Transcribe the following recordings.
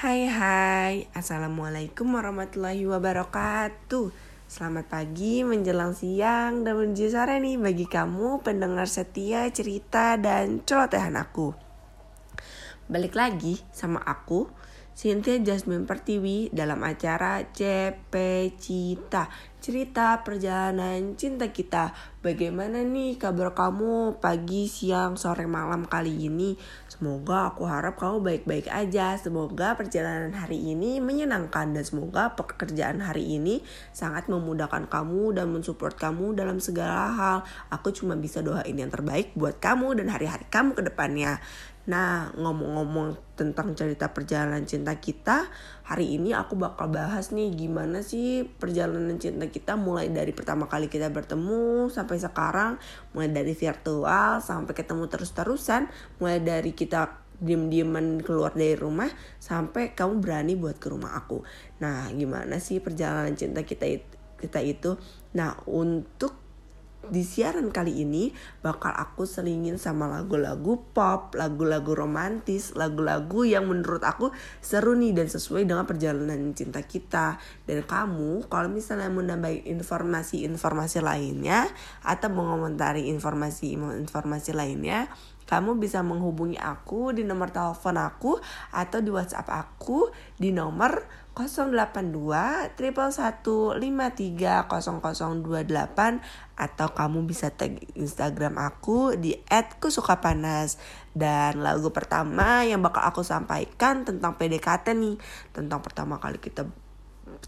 Hai hai, Assalamualaikum warahmatullahi wabarakatuh. Selamat pagi menjelang siang dan menuju sore nih bagi kamu pendengar setia cerita dan celotehan aku. Balik lagi sama aku Cynthia Jasmine Pertiwi dalam acara CP Cita Cerita perjalanan cinta kita. Bagaimana nih kabar kamu pagi, siang, sore, malam kali ini? Semoga aku harap kamu baik-baik aja. Semoga perjalanan hari ini menyenangkan Dan semoga pekerjaan hari ini sangat memudahkan kamu dan mensupport kamu dalam segala hal. Aku cuma bisa doain yang terbaik buat kamu dan hari-hari kamu ke depannya Nah, ngomong-ngomong tentang cerita perjalanan cinta kita, hari ini aku bakal bahas nih gimana sih perjalanan cinta kita mulai dari pertama kali kita bertemu sampai sekarang, mulai dari virtual sampai ketemu terus-terusan, mulai dari kita diem-dieman keluar dari rumah sampai kamu berani buat ke rumah aku. Nah, gimana sih perjalanan cinta kita kita itu? Nah, untuk di siaran kali ini bakal aku selingin sama lagu-lagu pop, lagu-lagu romantis, lagu-lagu yang menurut aku seru nih dan sesuai dengan perjalanan cinta kita. Dan kamu kalau misalnya mau nambah informasi-informasi lainnya atau mengomentari informasi-informasi lainnya, kamu bisa menghubungi aku di nomor telepon aku atau di WhatsApp aku di nomor 082 0028 atau kamu bisa tag Instagram aku di @kusukapanas. Dan lagu pertama yang bakal aku sampaikan tentang PDKT nih tentang pertama kali kita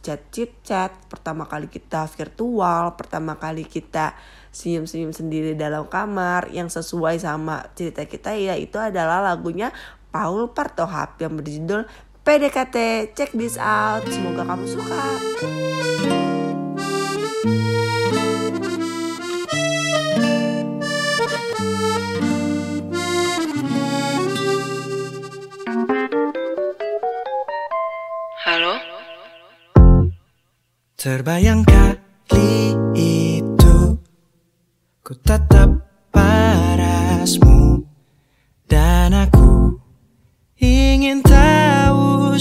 chat chit chat pertama kali kita virtual pertama kali kita senyum-senyum sendiri dalam kamar yang sesuai sama cerita kita ya itu adalah lagunya Paul Partohap yang berjudul PDKT. Check this out. Semoga kamu suka. Halo? Terbayang kali itu Ku tatap parasmu Dan aku tahu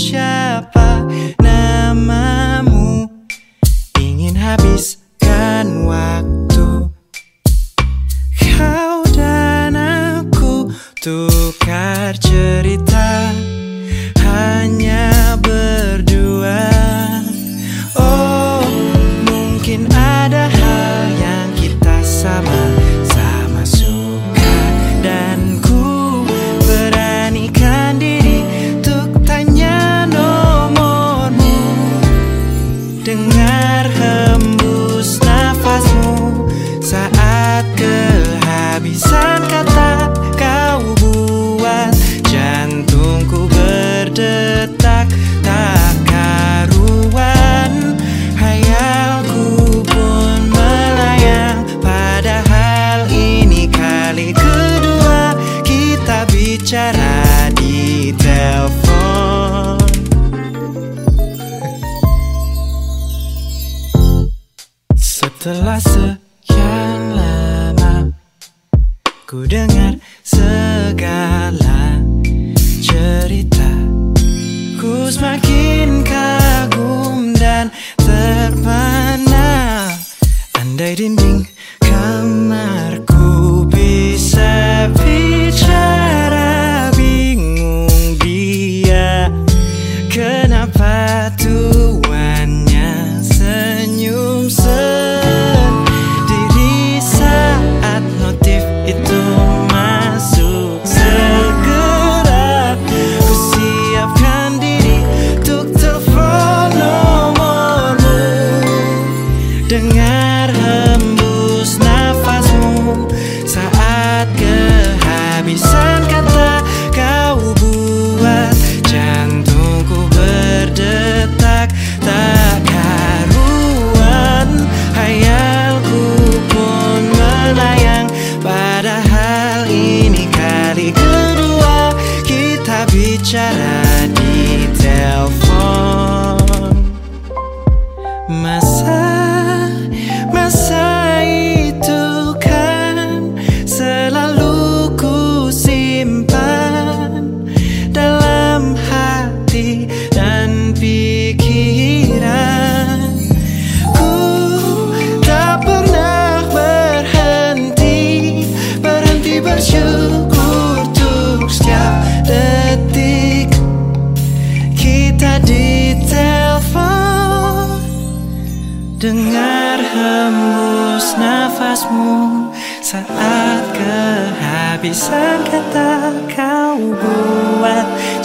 sapatos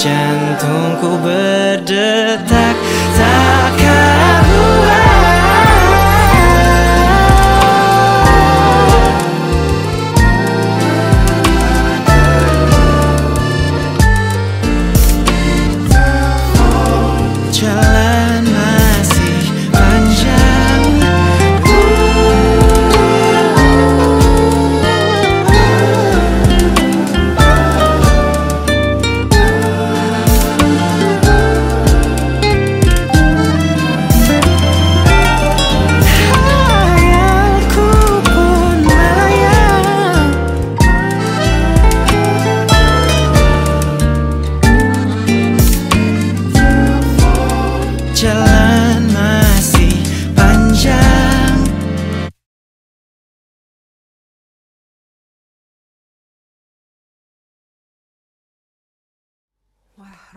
Jantungku berdetak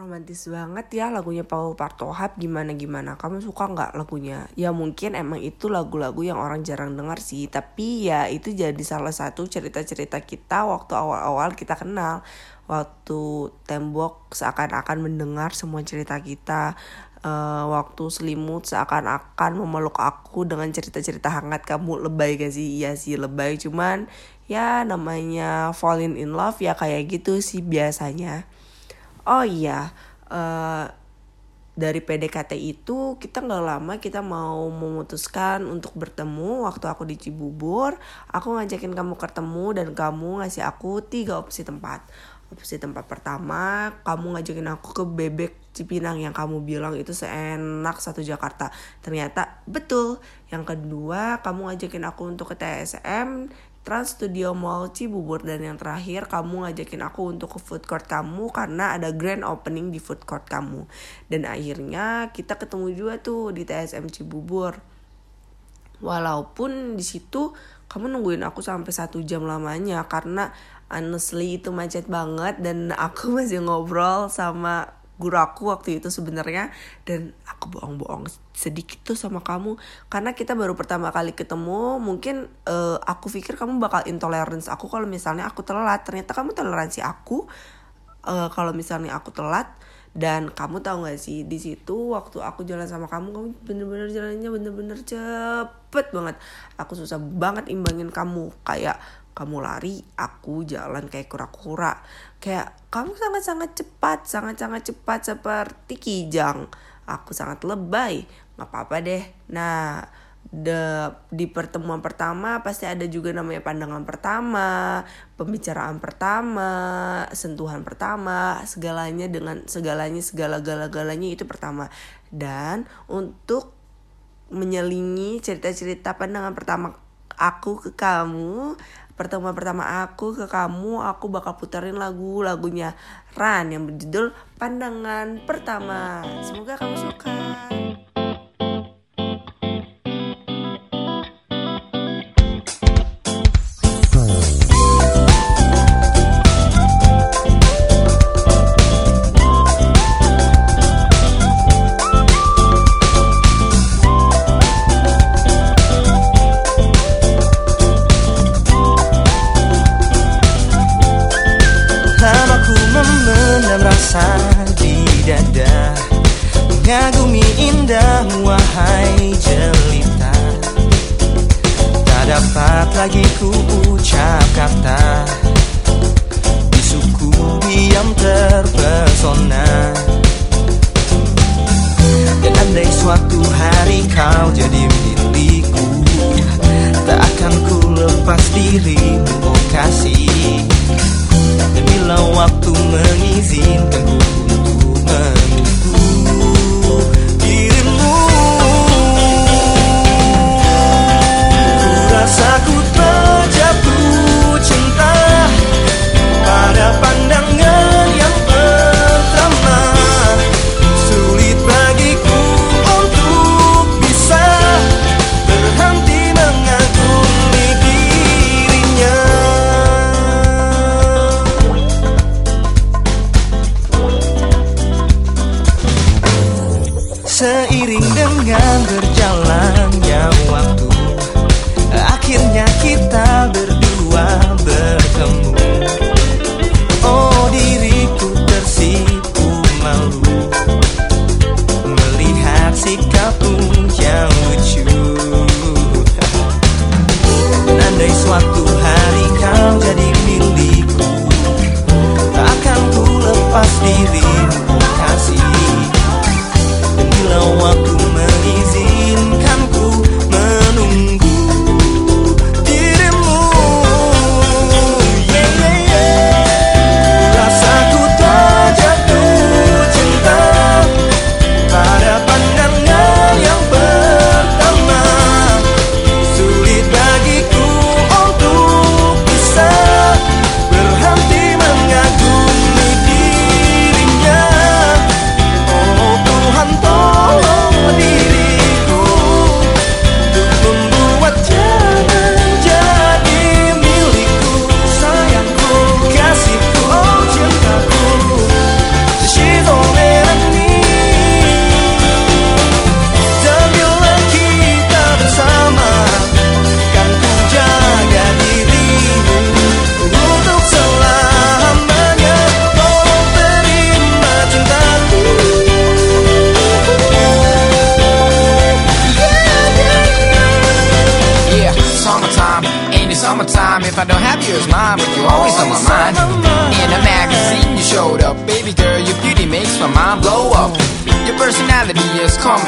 romantis banget ya lagunya Paul Partohap gimana gimana. Kamu suka nggak lagunya? Ya mungkin emang itu lagu-lagu yang orang jarang dengar sih. Tapi ya itu jadi salah satu cerita-cerita kita waktu awal-awal kita kenal. Waktu tembok seakan-akan mendengar semua cerita kita. Eh, waktu selimut seakan-akan memeluk aku dengan cerita-cerita hangat kamu lebay gak sih? Iya sih lebay cuman ya namanya falling in love ya kayak gitu sih biasanya. Oh iya, eh, dari PDKT itu kita nggak lama kita mau memutuskan untuk bertemu waktu aku di Cibubur. Aku ngajakin kamu ketemu dan kamu ngasih aku tiga opsi tempat. Opsi tempat pertama, kamu ngajakin aku ke Bebek Cipinang yang kamu bilang itu seenak satu Jakarta. Ternyata betul. Yang kedua, kamu ngajakin aku untuk ke TSM Trans Studio Mall Cibubur. Dan yang terakhir kamu ngajakin aku untuk ke food court kamu karena ada grand opening di food court kamu. Dan akhirnya kita ketemu juga tuh di TSM Cibubur. Walaupun di situ kamu nungguin aku sampai satu jam lamanya karena honestly itu macet banget dan aku masih ngobrol sama guru aku waktu itu sebenarnya. Dan aku bohong-bohong sedikit tuh sama kamu. Karena kita baru pertama kali ketemu mungkin eh, aku pikir kamu bakal intolerance aku kalau misalnya aku telat. Ternyata kamu toleransi aku eh, kalau misalnya aku telat. Dan kamu tahu gak sih di situ waktu aku jalan sama kamu kamu bener-bener jalannya bener-bener cepet banget. Aku susah banget imbangin kamu. Kayak kamu lari aku jalan kayak kura-kura. Kayak kamu sangat-sangat cepat sangat-sangat cepat seperti kijang. Aku sangat lebay nggak apa-apa deh. Nah de, di pertemuan pertama pasti ada juga namanya pandangan pertama, pembicaraan pertama, sentuhan pertama, segalanya dengan segalanya segala-gala-galanya itu pertama. Dan untuk menyelingi cerita-cerita pandangan pertama aku ke kamu, pertemuan pertama aku ke kamu, aku bakal puterin lagu lagunya Ran yang berjudul Pandangan Pertama. Semoga kamu suka.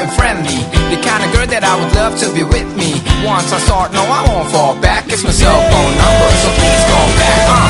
And friendly, the kind of girl that I would love to be with me. Once I start, no, I won't fall back. It's my cell phone number, so please call back. Uh.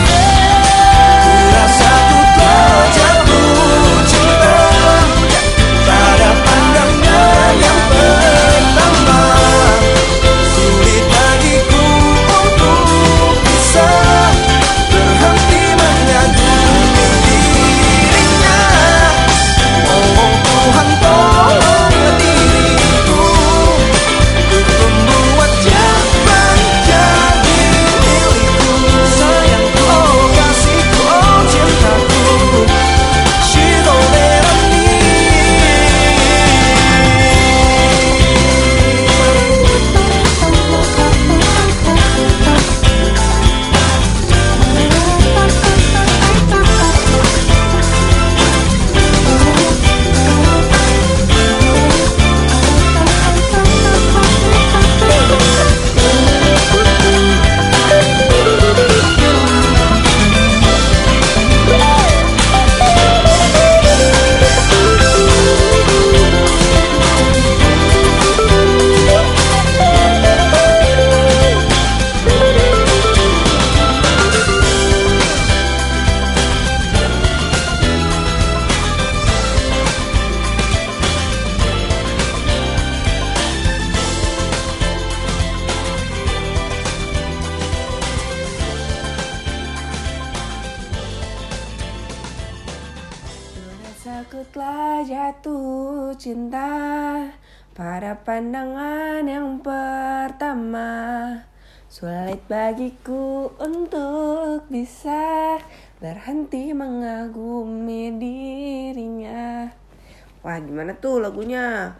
Lagunya?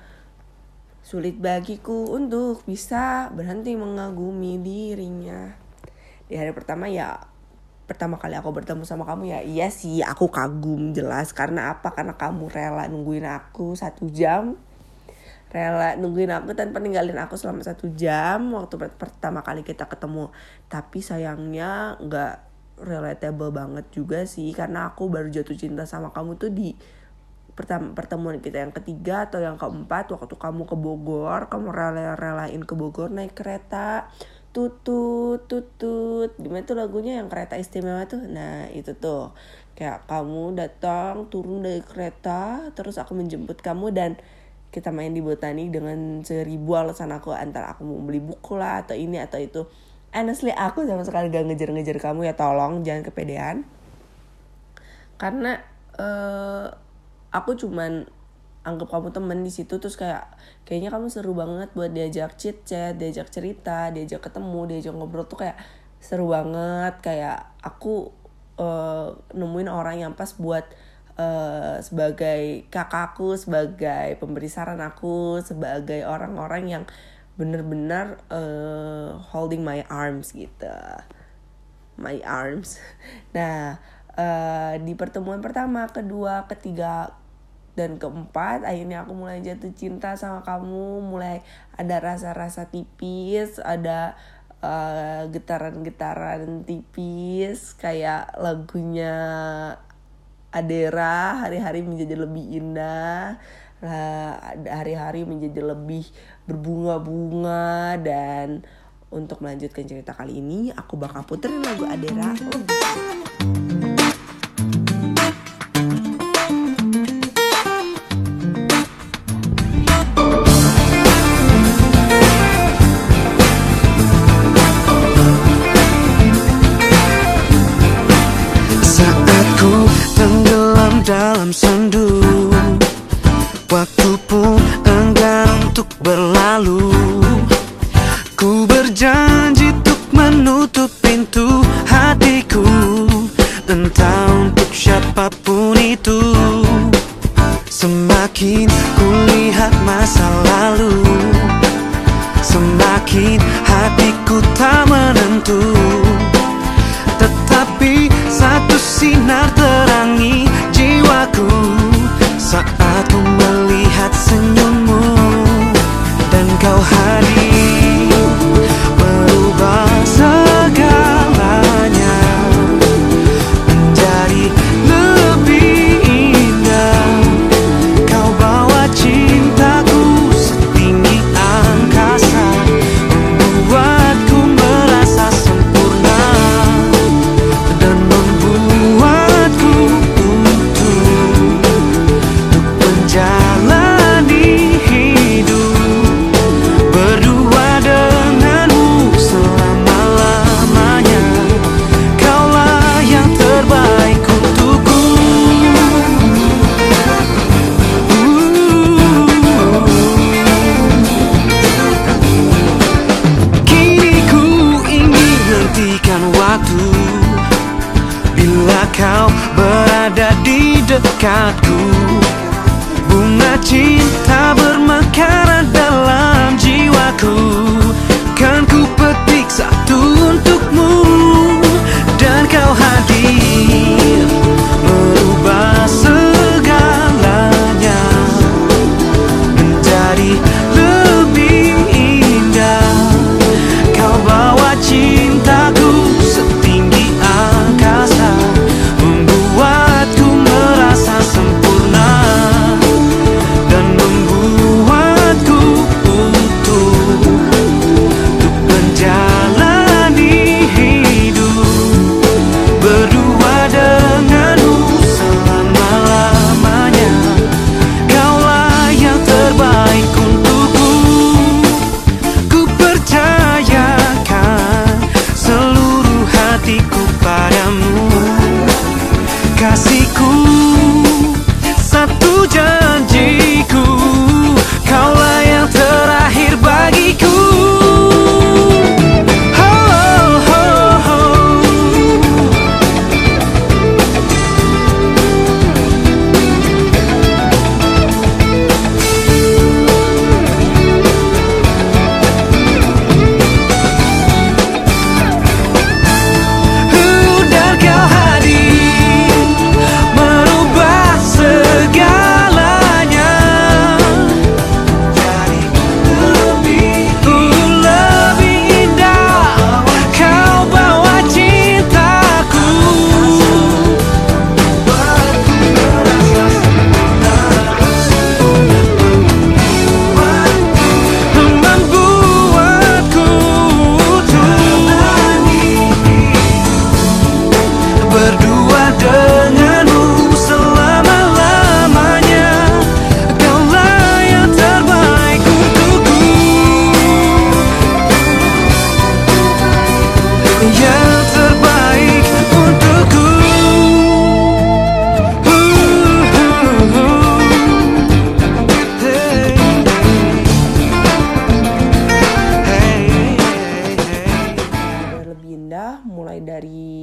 Sulit bagiku untuk bisa berhenti mengagumi dirinya. Di hari pertama ya pertama kali aku bertemu sama kamu ya iya sih aku kagum jelas. Karena apa? Karena kamu rela nungguin aku satu jam. Rela nungguin aku tanpa ninggalin aku selama satu jam waktu per- pertama kali kita ketemu. Tapi sayangnya nggak relatable banget juga sih. Karena aku baru jatuh cinta sama kamu tuh di pertemuan kita yang ketiga atau yang keempat waktu kamu ke Bogor kamu rela-relain ke Bogor naik kereta tutut tutut. Gimana tuh lagunya yang kereta istimewa tuh? Nah itu tuh. Kayak kamu datang turun dari kereta terus aku menjemput kamu dan kita main di botani dengan seribu alasan aku antara aku mau beli buku lah atau ini atau itu. Honestly aku sama sekali gak ngejar-ngejar kamu ya tolong jangan kepedean. Karena eh aku cuman anggap kamu temen di situ terus kayak kayaknya kamu seru banget buat diajak chat-chat, diajak cerita diajak ketemu diajak ngobrol tuh kayak seru banget. Kayak aku uh, nemuin orang yang pas buat uh, sebagai kakakku sebagai pemberi saran aku sebagai orang-orang yang bener-bener uh, holding my arms gitu. My arms. Nah uh, di pertemuan pertama kedua ketiga dan keempat akhirnya aku mulai jatuh cinta sama kamu mulai ada rasa-rasa tipis ada uh, getaran-getaran tipis kayak lagunya Adera hari-hari menjadi lebih indah eh, hari-hari menjadi lebih berbunga-bunga dan untuk melanjutkan cerita kali ini aku bakal puterin lagu Adera. untuk...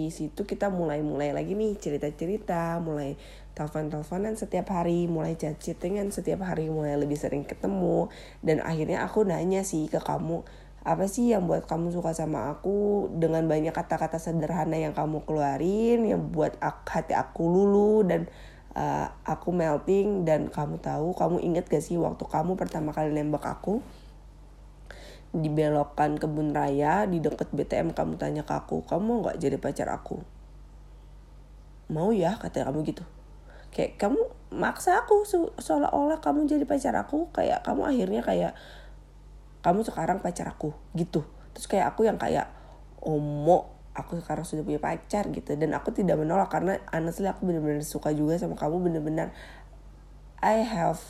di situ kita mulai-mulai lagi nih cerita-cerita, mulai telepon-teleponan setiap hari, mulai chat chattingan setiap hari, mulai lebih sering ketemu. Dan akhirnya aku nanya sih ke kamu, apa sih yang buat kamu suka sama aku? Dengan banyak kata-kata sederhana yang kamu keluarin yang buat hati aku lulu dan uh, aku melting. Dan kamu tahu kamu inget gak sih waktu kamu pertama kali nembak aku? Di belokan kebun raya di deket BTM kamu tanya ke aku kamu nggak jadi pacar aku? Mau ya kata kamu gitu. Kayak kamu maksa aku se- seolah-olah kamu jadi pacar aku kayak kamu akhirnya kayak kamu sekarang pacar aku gitu. Terus kayak aku yang kayak omo aku sekarang sudah punya pacar gitu. Dan aku tidak menolak karena honestly aku benar-benar suka juga sama kamu benar-benar I have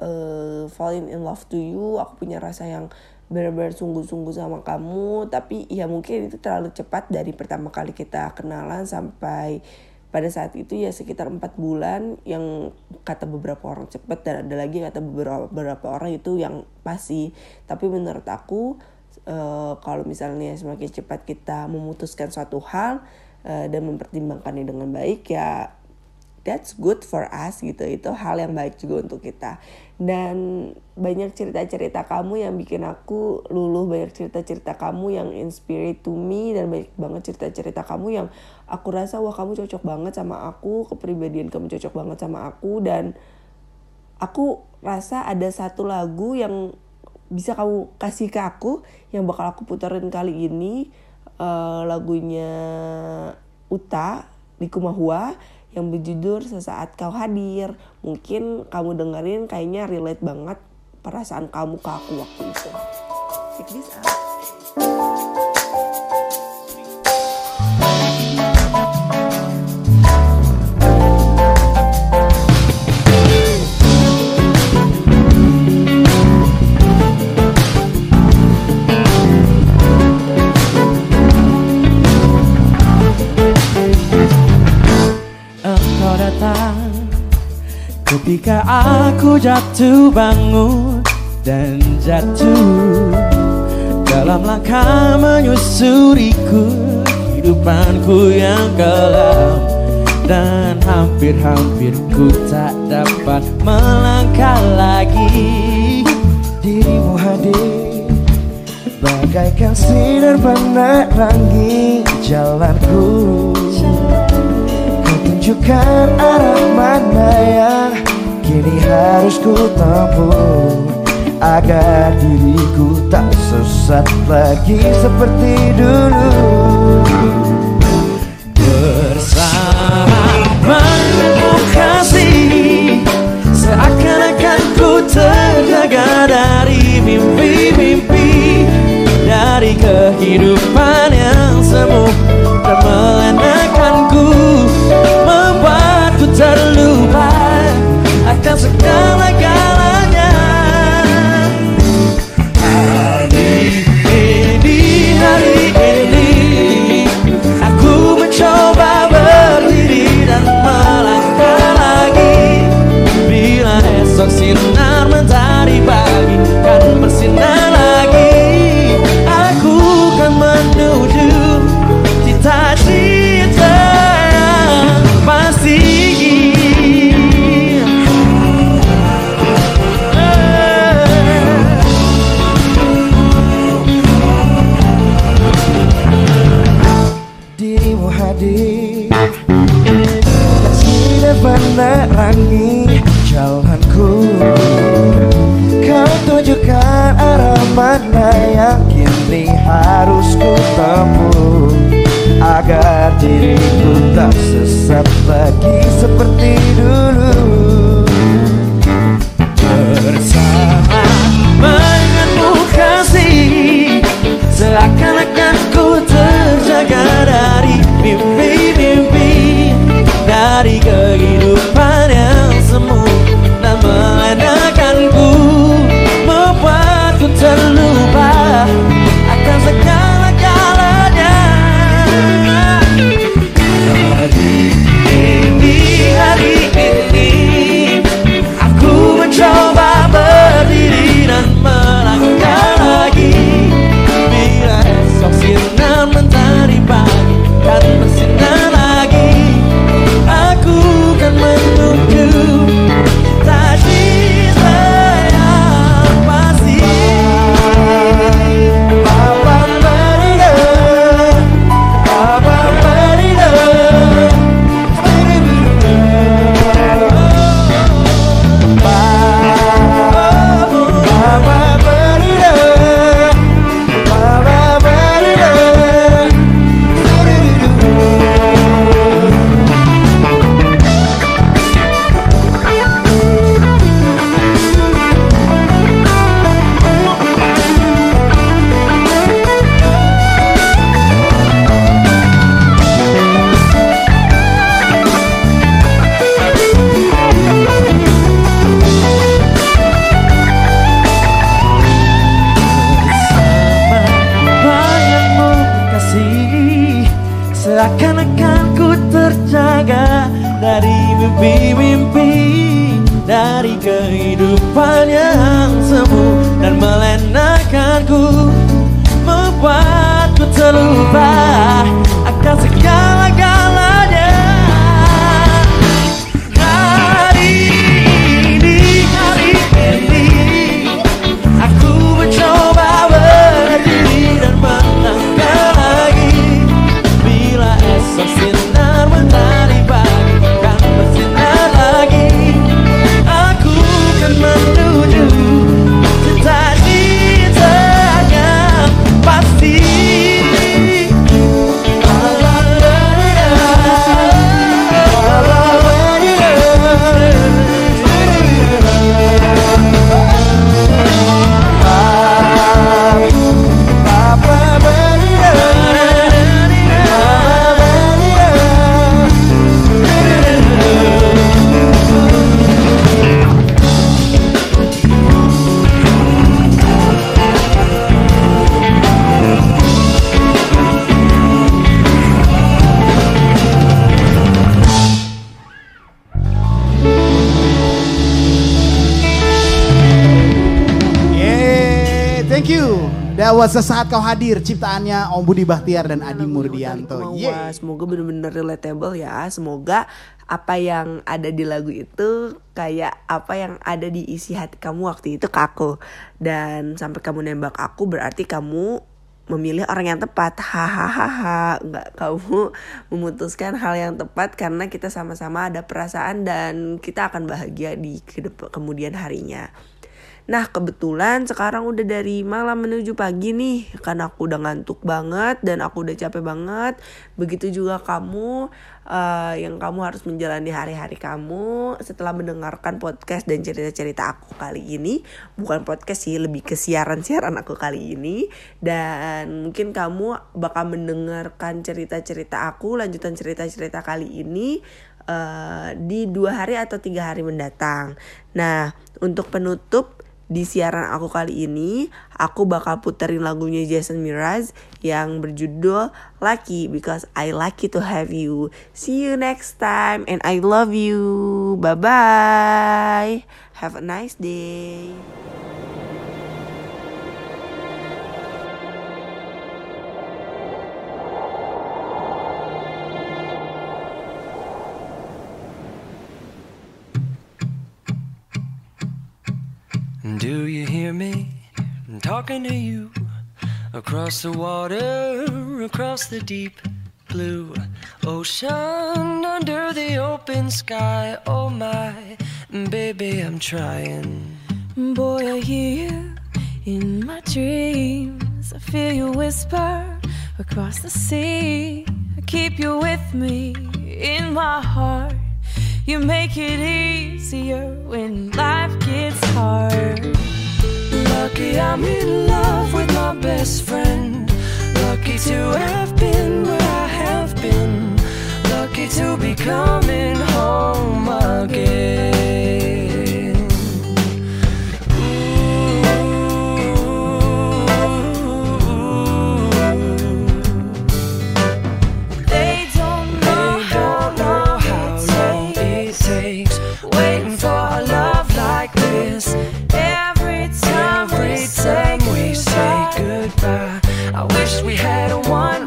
uh, fallen in love to you aku punya rasa yang benar-benar sungguh-sungguh sama kamu. Tapi ya mungkin itu terlalu cepat dari pertama kali kita kenalan sampai pada saat itu ya sekitar empat bulan yang kata beberapa orang cepat dan ada lagi kata beberapa beberapa orang itu yang pasti tapi menurut aku eh, kalau misalnya semakin cepat kita memutuskan suatu hal eh, dan mempertimbangkannya dengan baik ya that's good for us gitu. Itu hal yang baik juga untuk kita. Dan banyak cerita-cerita kamu yang bikin aku luluh banyak cerita-cerita kamu yang inspire to me dan banyak banget cerita-cerita kamu yang aku rasa wah kamu cocok banget sama aku kepribadian kamu cocok banget sama aku. Dan aku rasa ada satu lagu yang bisa kamu kasih ke aku yang bakal aku puterin kali ini eh, lagunya Uta di Kumahua yang berjudul Sesaat Kau Hadir. Mungkin kamu dengerin kayaknya relate banget perasaan kamu ke aku waktu itu. Check this out. Jatuh bangun dan jatuh. Dalam langkah menyusuriku Kehidupanku yang kelam. Dan hampir-hampir ku tak dapat melangkah lagi. Dirimu hadir Bagaikan sinar penerangi jalanku. Kau tunjukkan arah mana yang Kini harus ku tempuh. Agar diriku tak sesat lagi seperti dulu diriku tak sesat lagi. Seperti mimpi-mimpi dari kehidupan yang semu dan melenakanku membuatku terlupa. Was sesaat kau hadir ciptaannya Om Budi Bahtiar dan Adi Murdianto. Yeay. semoga bener-bener relatable ya. Semoga apa yang ada di lagu itu kayak apa yang ada di isi hati kamu waktu itu ke aku. Dan sampai kamu nembak aku berarti kamu memilih orang yang tepat. Hahaha. Enggak kamu memutuskan hal yang tepat karena kita sama-sama ada perasaan dan kita akan bahagia di kemudian harinya. Nah kebetulan sekarang udah dari malam menuju pagi nih Karena aku udah ngantuk banget dan aku udah capek banget. Begitu juga kamu eh, yang kamu harus menjalani hari-hari kamu Setelah mendengarkan podcast dan cerita-cerita aku kali ini. Bukan podcast sih lebih ke siaran-siaran aku kali ini. Dan mungkin kamu bakal mendengarkan cerita-cerita aku Lanjutan cerita-cerita kali ini eh, di dua hari atau tiga hari mendatang. Nah, untuk penutup di siaran aku kali ini, aku bakal puterin lagunya Jason Mraz yang berjudul Lucky because I lucky to have you. See you next time and I love you. Bye bye. Have a nice day. Do you hear me? Talking to you across the water, across the deep blue ocean, under the open sky. Oh my, baby, I'm trying. Boy, I hear you in my dreams. I feel you whisper across the sea. I keep you with me in my heart. You make it easier when life gets hard. Lucky I'm in love with my best friend. Lucky to have been where I have been. Lucky to be coming home again. I wish we had a one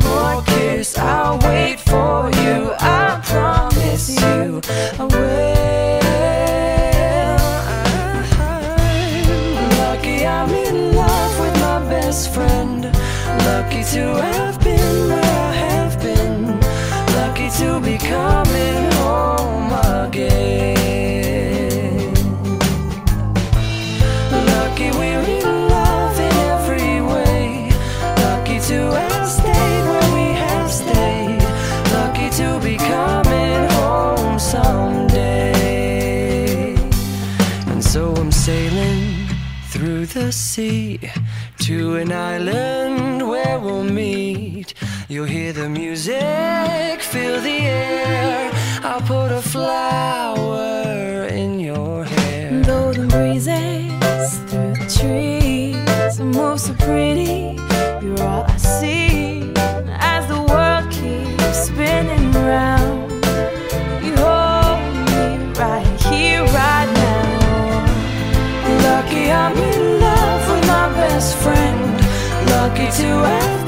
the music, feel the air. I'll put a flower in your hair. Though the breezes through the trees move so pretty, you're all I see as the world keeps spinning round. You hold me right here, right now. Lucky I'm in love with my best friend. Lucky to have